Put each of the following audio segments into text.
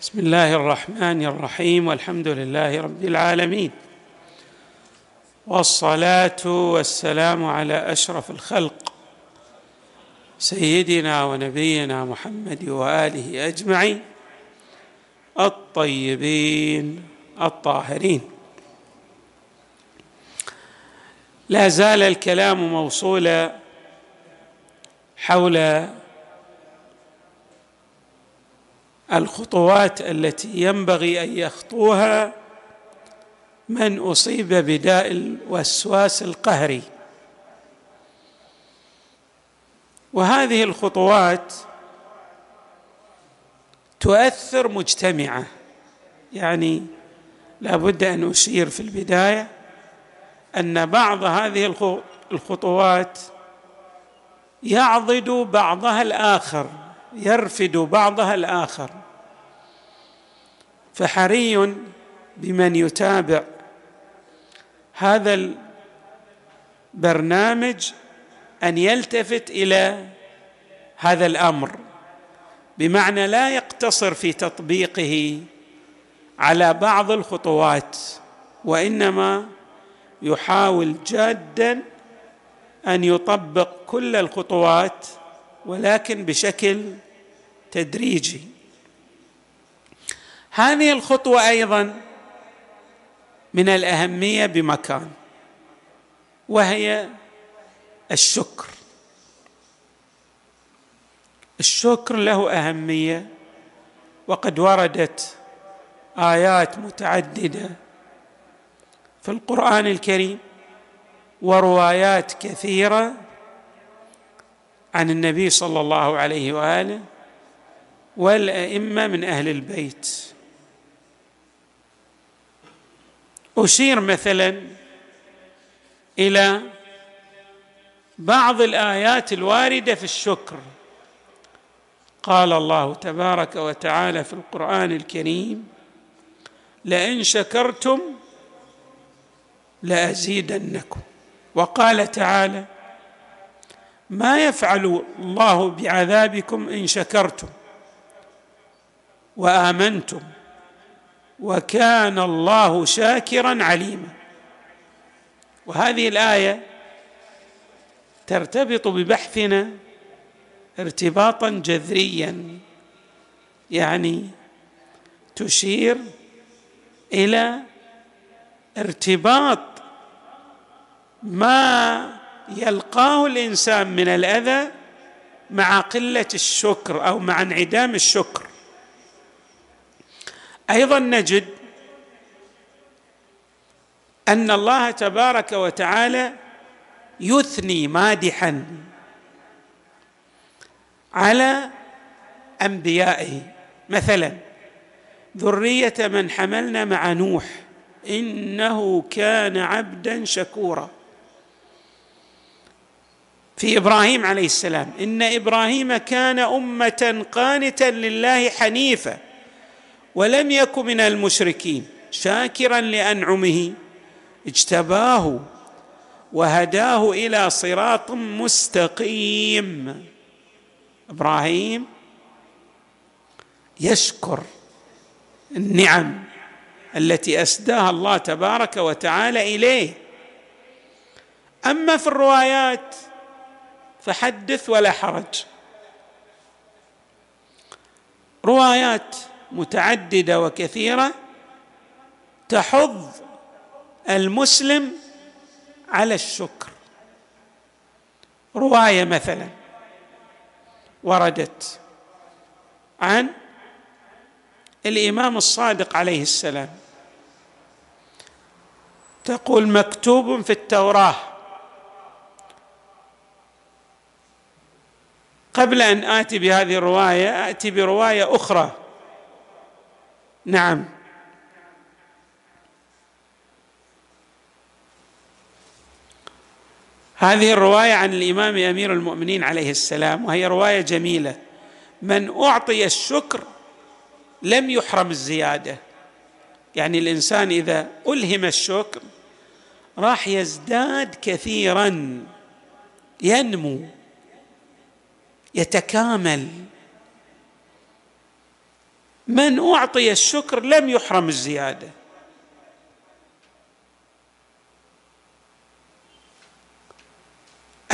بسم الله الرحمن الرحيم والحمد لله رب العالمين. والصلاة والسلام على أشرف الخلق سيدنا ونبينا محمد وآله أجمعين الطيبين الطاهرين. لا زال الكلام موصولا حول الخطوات التي ينبغي أن يخطوها من أصيب بداء الوسواس القهري. وهذه الخطوات تؤثر مجتمعة. يعني لا بد أن أشير في البداية أن بعض هذه الخطوات يعضد بعضها الآخر يرفد بعضها الآخر. فحري بمن يتابع. هذا البرنامج أن يلتفت إلى هذا الأمر بمعنى لا يقتصر في تطبيقه على بعض الخطوات وإنما يحاول جادا أن يطبق كل الخطوات ولكن بشكل تدريجي. هذه الخطوة أيضا من الأهمية بمكان وهي الشكر. الشكر له أهمية وقد وردت آيات متعددة في القرآن الكريم وروايات كثيرة عن النبي صلى الله عليه وآله والأئمة من أهل البيت. أشير مثلا إلى بعض الآيات الواردة في الشكر. قال الله تبارك وتعالى في القرآن الكريم لئن شكرتم لأزيدنكم. وقال تعالى ما يفعل الله بعذابكم إن شكرتم وآمنتم وكان الله شاكرا عليما. وهذه الآية ترتبط ببحثنا ارتباطا جذريا يعني تشير إلى ارتباط ما يلقاه الإنسان من الأذى مع قلة الشكر أو مع انعدام الشكر. أيضا نجد أن الله تبارك وتعالى يثني مادحا على أنبيائه. مثلا ذرية من حملنا مع نوح إنه كان عبدا شكورا. في إبراهيم عليه السلام إن إبراهيم كان أمة قانتا لله حنيفا. ولم يك من المشركين. شاكرا لأنعمه اجتباه وهداه إلى صراط مستقيم. إبراهيم يشكر النعم التي أسداها الله تبارك وتعالى إليه. أما في الروايات فحدث ولا حرج. روايات متعددة وكثيرة تحض المسلم على الشكر. رواية مثلا وردت عن الإمام الصادق عليه السلام. تقول مكتوب في التوراة. قبل أن آتي بهذه الرواية آتي برواية أخرى. نعم. هذه الرواية عن الإمام أمير المؤمنين عليه السلام وهي رواية جميلة. من أعطي الشكر لم يحرم الزيادة. يعني الإنسان إذا ألهم الشكر راح يزداد كثيرا ينمو يتكامل. من أعطي الشكر لم يحرم الزيادة.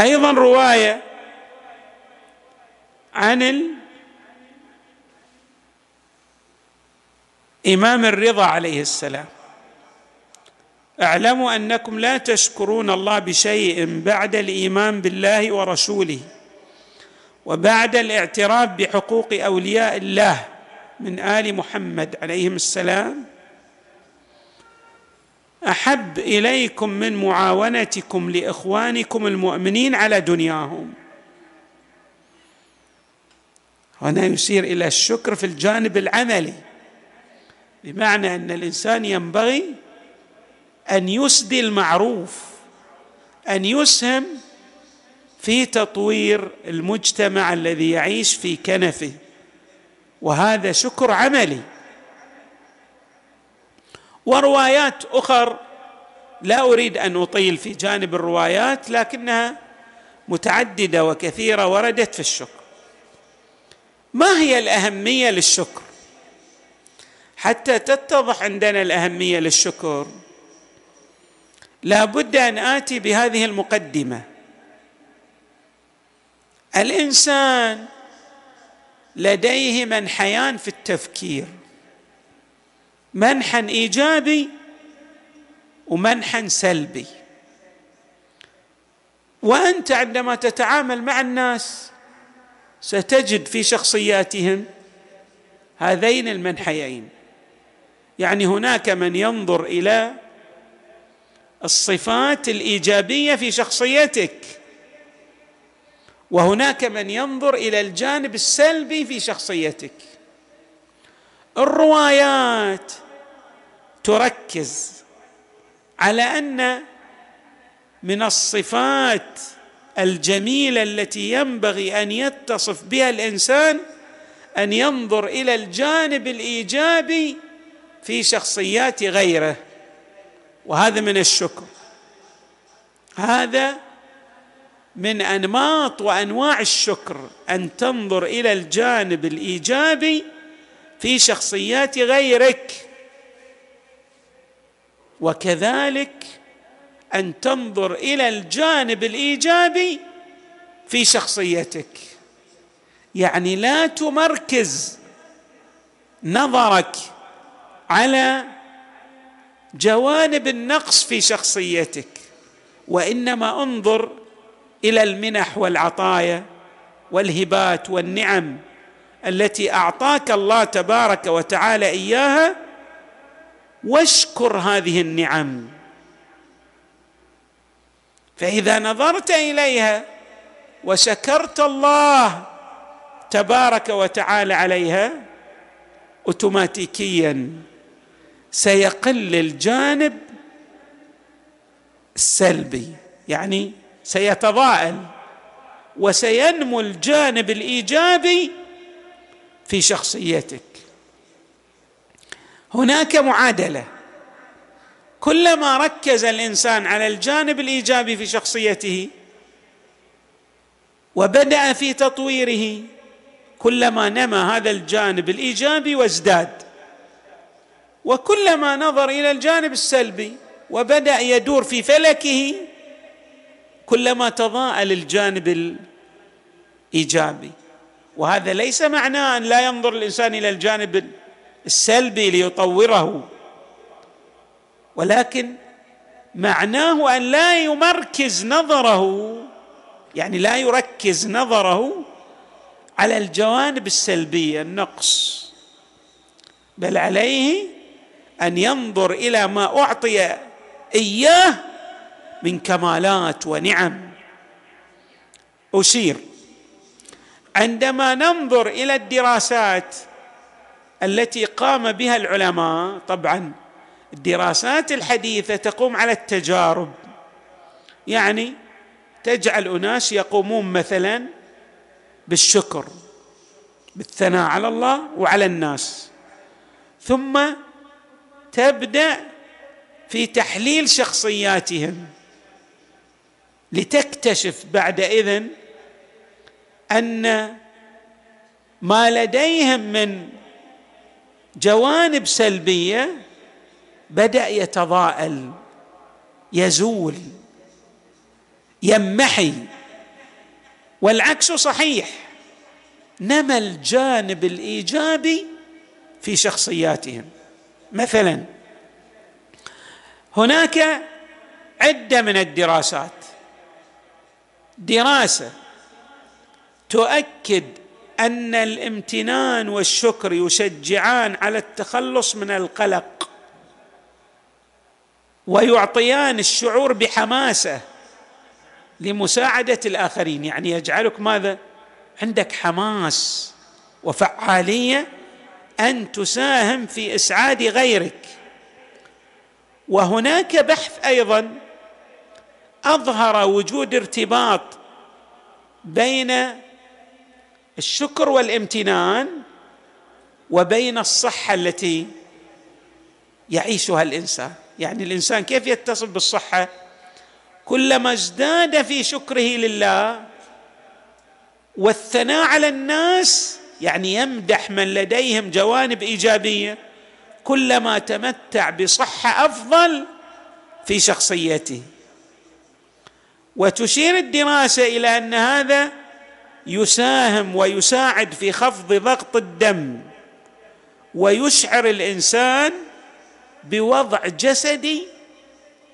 أيضا رواية عن الامام الرضا عليه السلام. اعلموا أنكم لا تشكرون الله بشيء بعد الإيمان بالله ورسوله وبعد الاعتراف بحقوق أولياء الله من آل محمد عليهم السلام أحب إليكم من معاونتكم لإخوانكم المؤمنين على دنياهم. هنا يشير إلى الشكر في الجانب العملي بمعنى أن الإنسان ينبغي أن يسدي المعروف أن يسهم في تطوير المجتمع الذي يعيش في كنفه. وهذا شكر عملي. وروايات أخر لا أريد أن أطيل في جانب الروايات لكنها متعددة وكثيرة وردت في الشكر. ما هي الأهمية للشكر؟ حتى تتضح عندنا الأهمية للشكر. لا بد أن آتي بهذه المقدمة. الإنسان لديه منحيان في التفكير. منحا إيجابي ومنحا سلبي. وأنت عندما تتعامل مع الناس ستجد في شخصياتهم هذين المنحيين. يعني هناك من ينظر إلى الصفات الإيجابية في شخصيتك. وهناك من ينظر إلى الجانب السلبي في شخصيتك. الروايات تركز على أن من الصفات الجميلة التي ينبغي أن يتصف بها الإنسان أن ينظر إلى الجانب الإيجابي في شخصيات غيره. وهذا من الشكر. هذا من أنماط وأنواع الشكر أن تنظر إلى الجانب الإيجابي في شخصيات غيرك. وكذلك أن تنظر إلى الجانب الإيجابي في شخصيتك. يعني لا تمركز نظرك على جوانب النقص في شخصيتك وإنما انظر إلى المنح والعطايا والهبات والنعم التي أعطاك الله تبارك وتعالى إياها واشكر هذه النعم. فإذا نظرت إليها وشكرت الله تبارك وتعالى عليها اوتوماتيكيا سيقل الجانب السلبي يعني سيتضاءل وسينمو الجانب الإيجابي في شخصيتك. هناك معادلة. كلما ركز الإنسان على الجانب الإيجابي في شخصيته وبدأ في تطويره كلما نمى هذا الجانب الإيجابي وازداد. وكلما نظر إلى الجانب السلبي وبدأ يدور في فلكه كلما تضاءل الجانب الإيجابي. وهذا ليس معناه أن لا ينظر الإنسان إلى الجانب السلبي ليطوره ولكن معناه أن لا يمركز نظره يعني لا يركز نظره على الجوانب السلبية النقص بل عليه أن ينظر إلى ما أعطي إياه من كمالات ونعم. أشير. عندما ننظر إلى الدراسات التي قام بها العلماء طبعا الدراسات الحديثة تقوم على التجارب. يعني تجعل أناس يقومون مثلا بالشكر بالثناء على الله وعلى الناس. ثم تبدأ في تحليل شخصياتهم. لتكتشف بعد إذن أن ما لديهم من جوانب سلبية بدأ يتضاءل يزول يمحي والعكس صحيح نما الجانب الإيجابي في شخصياتهم. مثلا هناك عدة من الدراسات دراسة تؤكد أن الامتنان والشكر يشجعان على التخلص من القلق ويعطيان الشعور بحماسة لمساعدة الآخرين. يعني يجعلك ماذا؟ عندك حماس وفعالية أن تساهم في إسعاد غيرك. وهناك بحث أيضا أظهر وجود ارتباط بين الشكر والامتنان وبين الصحة التي يعيشها الإنسان. يعني الإنسان كيف يتصل بالصحة؟ كلما ازداد في شكره لله والثناء على الناس يعني يمدح من لديهم جوانب إيجابية كلما تمتع بصحة أفضل في شخصيته. وتشير الدراسة إلى أن هذا يساهم ويساعد في خفض ضغط الدم ويشعر الإنسان بوضع جسدي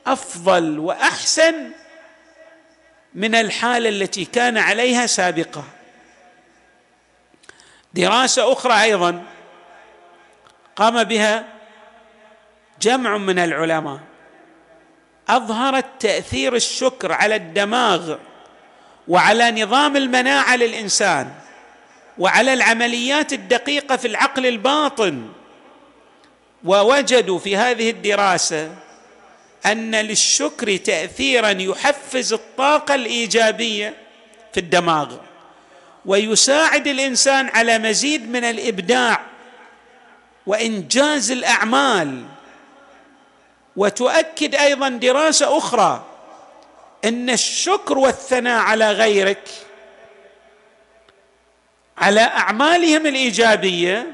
أفضل وأحسن من الحالة التي كان عليها سابقا دراسة أخرى أيضا قام بها جمع من العلماء. أظهرت تأثير الشكر على الدماغ وعلى نظام المناعة للإنسان وعلى العمليات الدقيقة في العقل الباطن. ووجدوا في هذه الدراسة أن للشكر تاثيرا يحفز الطاقة الإيجابية في الدماغ ويساعد الإنسان على مزيد من الإبداع وإنجاز الأعمال. وتؤكد أيضا دراسة أخرى أن الشكر والثناء على غيرك على أعمالهم الإيجابية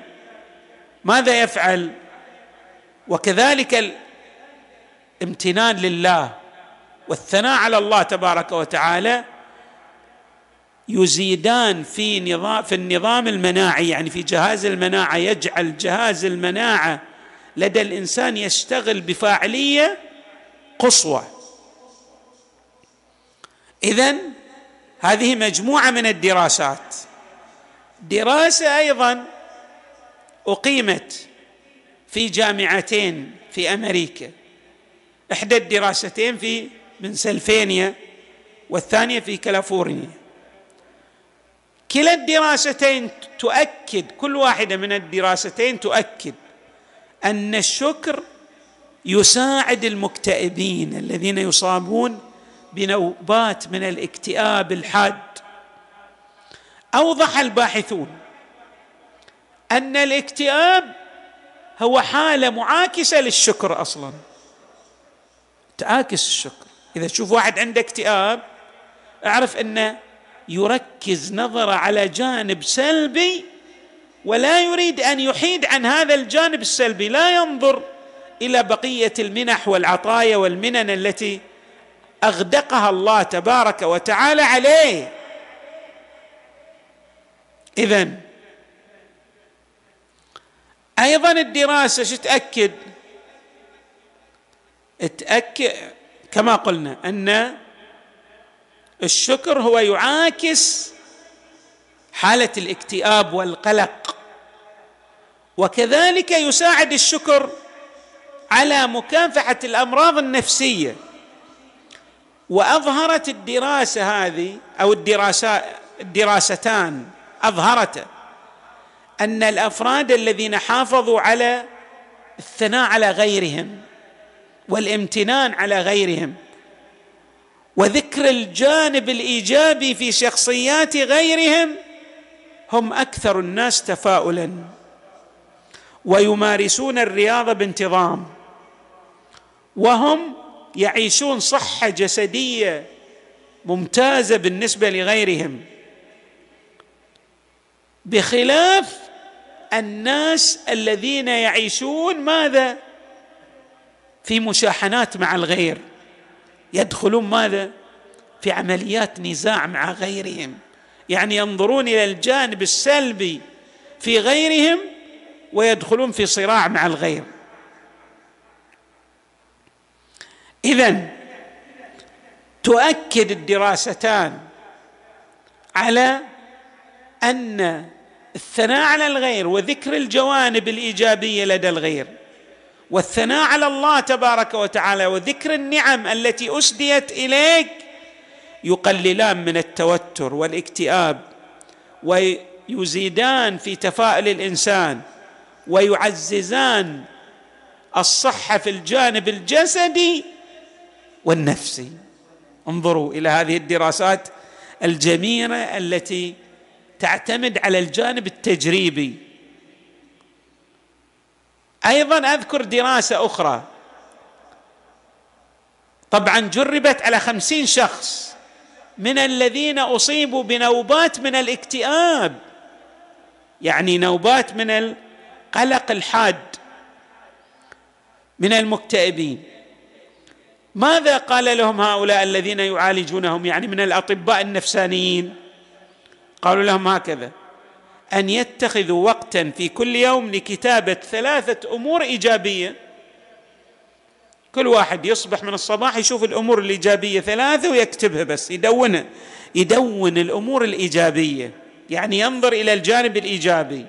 ماذا يفعل؟ وكذلك الامتنان لله والثناء على الله تبارك وتعالى يزيدان في نظام في النظام المناعي يعني في جهاز المناعة يجعل جهاز المناعة لدى الإنسان يشتغل بفاعلية قصوى. اذا هذه مجموعة من الدراسات. دراسة أيضا أقيمت في جامعتين في أمريكا. إحدى الدراستين في بنسلفانيا والثانية في كاليفورنيا. كلا الدراستين تؤكد كل واحدة من الدراستين تؤكد أن الشكر يساعد المكتئبين الذين يصابون بنوبات من الاكتئاب الحاد. أوضح الباحثون أن الاكتئاب هو حالة معاكسة للشكر أصلا. تعاكس الشكر. إذا تشوف واحد عنده اكتئاب أعرف أنه يركز نظره على جانب سلبي ولا يريد أن يحيد عن هذا الجانب السلبي لا ينظر إلى بقية المنح والعطايا والمنن التي أغدقها الله تبارك وتعالى عليه. اذا أيضا الدراسة شو تأكد؟ تأكد كما قلنا أن الشكر هو يعاكس حالة الاكتئاب والقلق. وكذلك يساعد الشكر على مكافحة الأمراض النفسية. وأظهرت الدراسة هذه أو الدراسات الدراستان أظهرت أن الأفراد الذين حافظوا على الثناء على غيرهم والامتنان على غيرهم وذكر الجانب الإيجابي في شخصيات غيرهم هم أكثر الناس تفاؤلا ويمارسون الرياضه بانتظام وهم يعيشون صحة جسدية ممتازة بالنسبة لغيرهم. بخلاف الناس الذين يعيشون ماذا؟ في مشاحنات مع الغير يدخلون ماذا؟ في عمليات نزاع مع غيرهم. يعني ينظرون إلى الجانب السلبي في غيرهم ويدخلون في صراع مع الغير. اذا تؤكد الدراستان على أن الثناء على الغير وذكر الجوانب الإيجابية لدى الغير والثناء على الله تبارك وتعالى وذكر النعم التي أسديت إليك يقللان من التوتر والاكتئاب ويزيدان في تفاؤل الإنسان ويعززان الصحة في الجانب الجسدي والنفسي. انظروا إلى هذه الدراسات الجميلة التي تعتمد على الجانب التجريبي. أيضا أذكر دراسة أخرى. طبعا جربت على خمسين شخص. من الذين أصيبوا بنوبات من الاكتئاب. يعني نوبات من القلق الحاد من المكتئبين. ماذا قال لهم هؤلاء الذين يعالجونهم؟ يعني من الأطباء النفسانيين. قالوا لهم هكذا أن يتخذوا وقتا في كل يوم لكتابة ثلاثة أمور إيجابية كل واحد يصبح من الصباح يشوف الأمور الإيجابية ثلاثة ويكتبها بس يدونها يدون الأمور الإيجابية يعني ينظر إلى الجانب الإيجابي.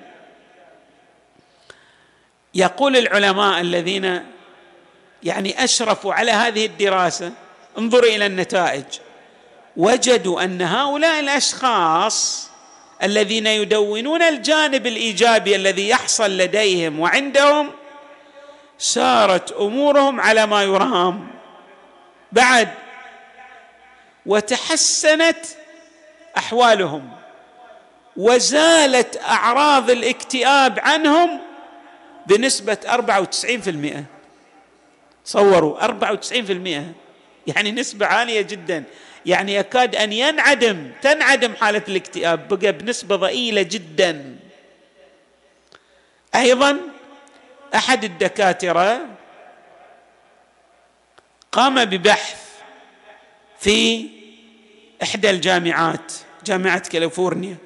يقول العلماء الذين يعني أشرفوا على هذه الدراسة انظروا إلى النتائج. وجدوا أن هؤلاء الأشخاص الذين يدونون الجانب الإيجابي الذي يحصل لديهم وعندهم سارت أمورهم على ما يرام. بعد وتحسنت أحوالهم وزالت أعراض الاكتئاب عنهم بنسبة 94% تصوروا 94% يعني نسبة عالية جدا. يعني يكاد أن ينعدم تنعدم حالة الاكتئاب بقى بنسبة ضئيلة جدا. أيضا أحد الدكاترة قام ببحث في إحدى الجامعات جامعة كاليفورنيا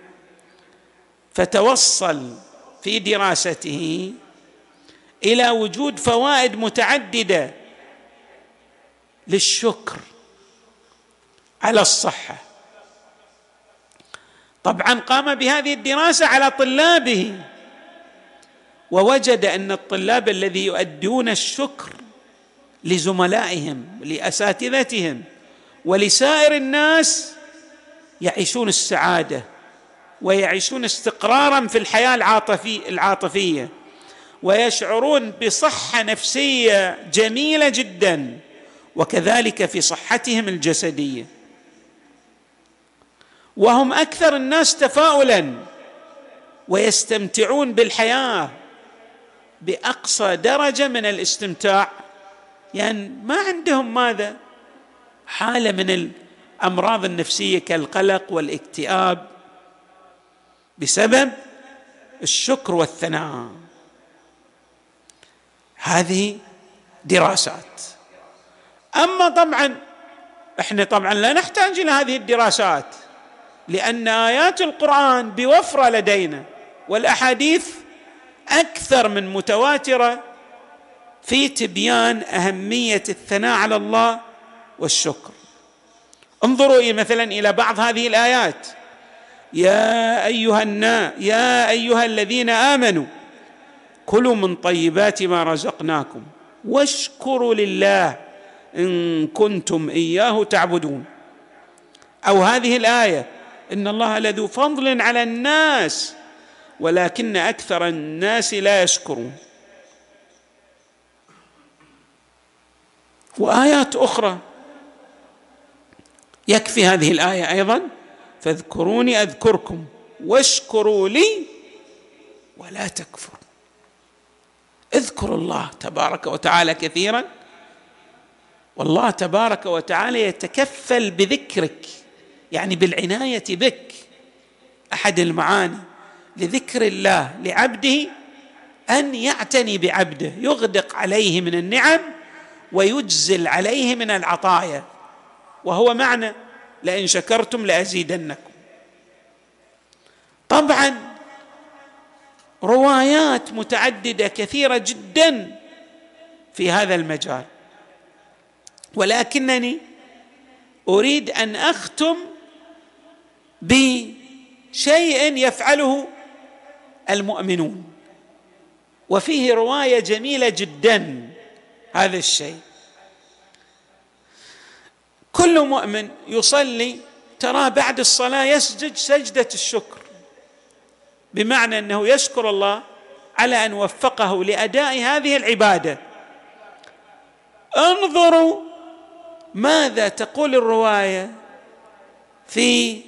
فتوصل في دراسته إلى وجود فوائد متعددة للشكر على الصحة. طبعا قام بهذه الدراسة على طلابه. ووجد أن الطلاب الذي يؤدون الشكر لزملائهم لأساتذتهم ولسائر الناس يعيشون السعادة ويعيشون استقرارا في الحياة العاطفي العاطفية ويشعرون بصحة نفسية جميلة جدا وكذلك في صحتهم الجسدية. وهم أكثر الناس تفاؤلا ويستمتعون بالحياة بأقصى درجة من الاستمتاع. يعني ما عندهم ماذا؟ حالة من الأمراض النفسية كالقلق والاكتئاب. بسبب الشكر والثناء. هذه دراسات. أما طبعا إحنا طبعا لا نحتاج إلى هذه الدراسات لأن آيات القرآن بوفرة لدينا والأحاديث أكثر من متواترة في تبيان أهمية الثناء على الله والشكر. انظروا مثلا إلى بعض هذه الآيات. يا أيها الناس يا أيها الذين آمنوا كلوا من طيبات ما رزقناكم واشكروا لله إن كنتم إياه تعبدون. أو هذه الآية إن الله لذو فضل على الناس ولكن أكثر الناس لا يشكرون. وآيات أخرى يكفي هذه الآية أيضا فاذكروني أذكركم واشكروا لي ولا تكفروا. اذكروا الله تبارك وتعالى كثيرا. والله تبارك وتعالى يتكفل بذكرك يعني بالعناية بك. أحد المعاني لذكر الله لعبده أن يعتني بعبده يغدق عليه من النعم ويجزل عليه من العطايا. وهو معنى لئن شكرتم لأزيدنكم. طبعا روايات متعددة كثيرة جدا في هذا المجال. ولكنني أريد أن أختم بشيء يفعله المؤمنون. وفيه رواية جميلة جدا هذا الشيء. كل مؤمن يصلي تراه بعد الصلاة يسجد سجدة الشكر بمعنى أنه يشكر الله على أن وفقه لأداء هذه العبادة. انظروا ماذا تقول الرواية في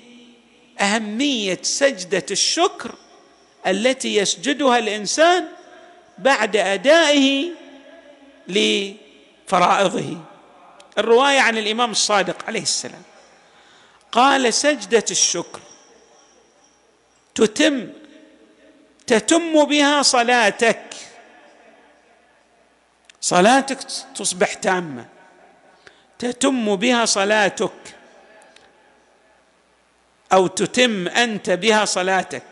أهمية سجدة الشكر التي يسجدها الإنسان بعد أدائه لفرائضه. الرواية عن الإمام الصادق عليه السلام. قال سجدة الشكر تتم تتم بها صلاتك. صلاتك تصبح تامة. تتم بها صلاتك أو تتم أنت بها صلاتك.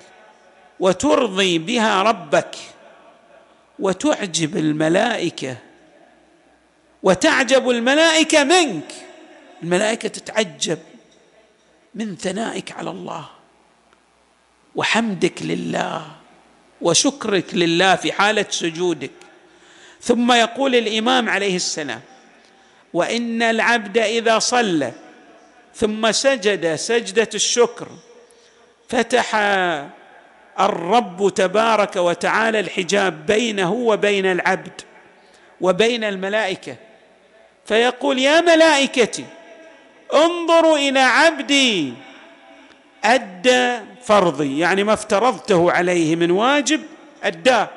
وترضي بها ربك وتعجب الملائكة. وتعجب الملائكة منك. الملائكة تتعجب من ثنائك على الله. وحمدك لله. وشكرك لله في حالة سجودك. ثم يقول الإمام عليه السلام وإن العبد إذا صلى ثم سجد سجدة الشكر فتح الرب تبارك وتعالى الحجاب بينه وبين العبد وبين الملائكة. فيقول يا ملائكتي انظروا إلى عبدي أدى فرضي يعني ما افترضته عليه من واجب أداه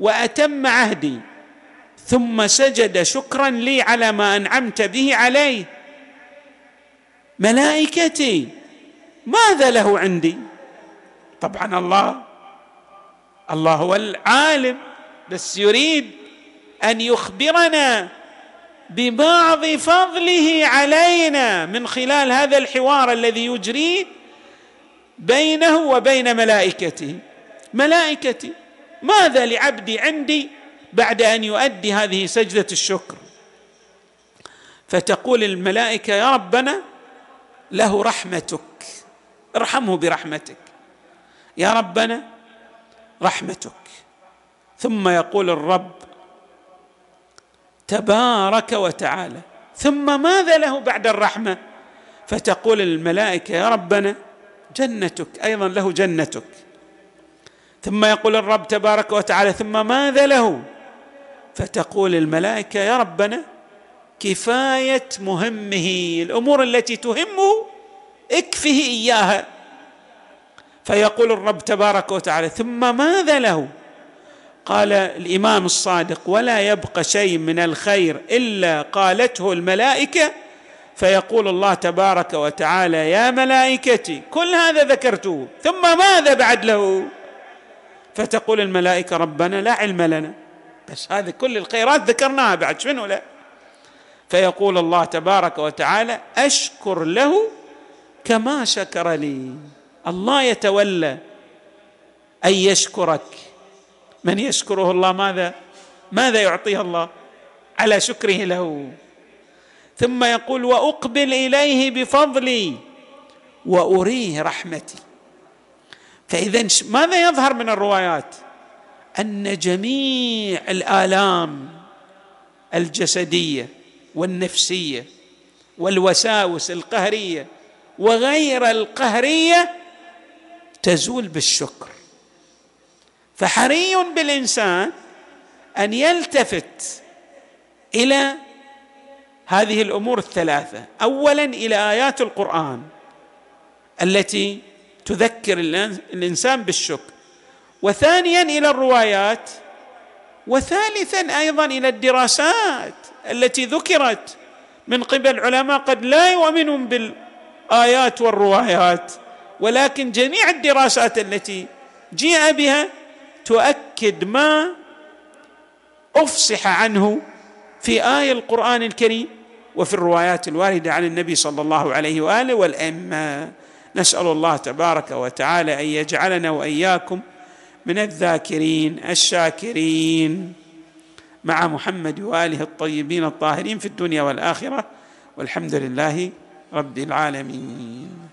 وأتم عهدي ثم سجد شكرا لي على ما أنعمت به عليه. ملائكتي ماذا له عندي؟ طبعا الله الله هو العالم بس يريد أن يخبرنا ببعض فضله علينا من خلال هذا الحوار الذي يجريه بينه وبين ملائكته. ملائكتي ماذا لعبدي عندي بعد أن يؤدي هذه سجدة الشكر؟ فتقول الملائكة يا ربنا له رحمتك ارحمه برحمتك. يا ربنا رحمتك. ثم يقول الرب تبارك وتعالى ثم ماذا له بعد الرحمة؟ فتقول الملائكة يا ربنا جنتك أيضا له جنتك. ثم يقول الرب تبارك وتعالى ثم ماذا له؟ فتقول الملائكة يا ربنا كفاية مهمه الأمور التي تهمه اكفه إياها. فيقول الرب تبارك وتعالى ثم ماذا له؟ قال الامام الصادق ولا يبقى شيء من الخير إلا قالته الملائكة. فيقول الله تبارك وتعالى يا ملائكتي كل هذا ذكرته ثم ماذا بعد له؟ فتقول الملائكة ربنا لا علم لنا. بس هذه كل الخيرات ذكرناها بعد شنو لا؟ فيقول الله تبارك وتعالى أشكر له كما شكر لي الله يتولى أن يشكرك. من يشكره الله ماذا؟ ماذا يعطيه الله؟ على شكره له. ثم يقول وأقبل إليه بفضلي وأريه رحمتي. فإذا ماذا يظهر من الروايات؟ أن جميع الآلام الجسدية والنفسية والوساوس القهرية وغير القهرية تزول بالشكر. فحري بالإنسان أن يلتفت إلى هذه الأمور الثلاثة. اولا إلى آيات القرآن التي تذكر الإنسان بالشكر. وثانيا إلى الروايات. وثالثا أيضا إلى الدراسات التي ذكرت من قبل علماء قد لا يؤمنون بالآيات والروايات. ولكن جميع الدراسات التي جيء بها تؤكد ما أفصح عنه في آية القرآن الكريم وفي الروايات الواردة عن النبي صلى الله عليه وآله والأئمة. نسأل الله تبارك وتعالى أن يجعلنا وإياكم من الذاكرين الشاكرين. مع محمد وآله الطيبين الطاهرين في الدنيا والآخرة والحمد لله رب العالمين.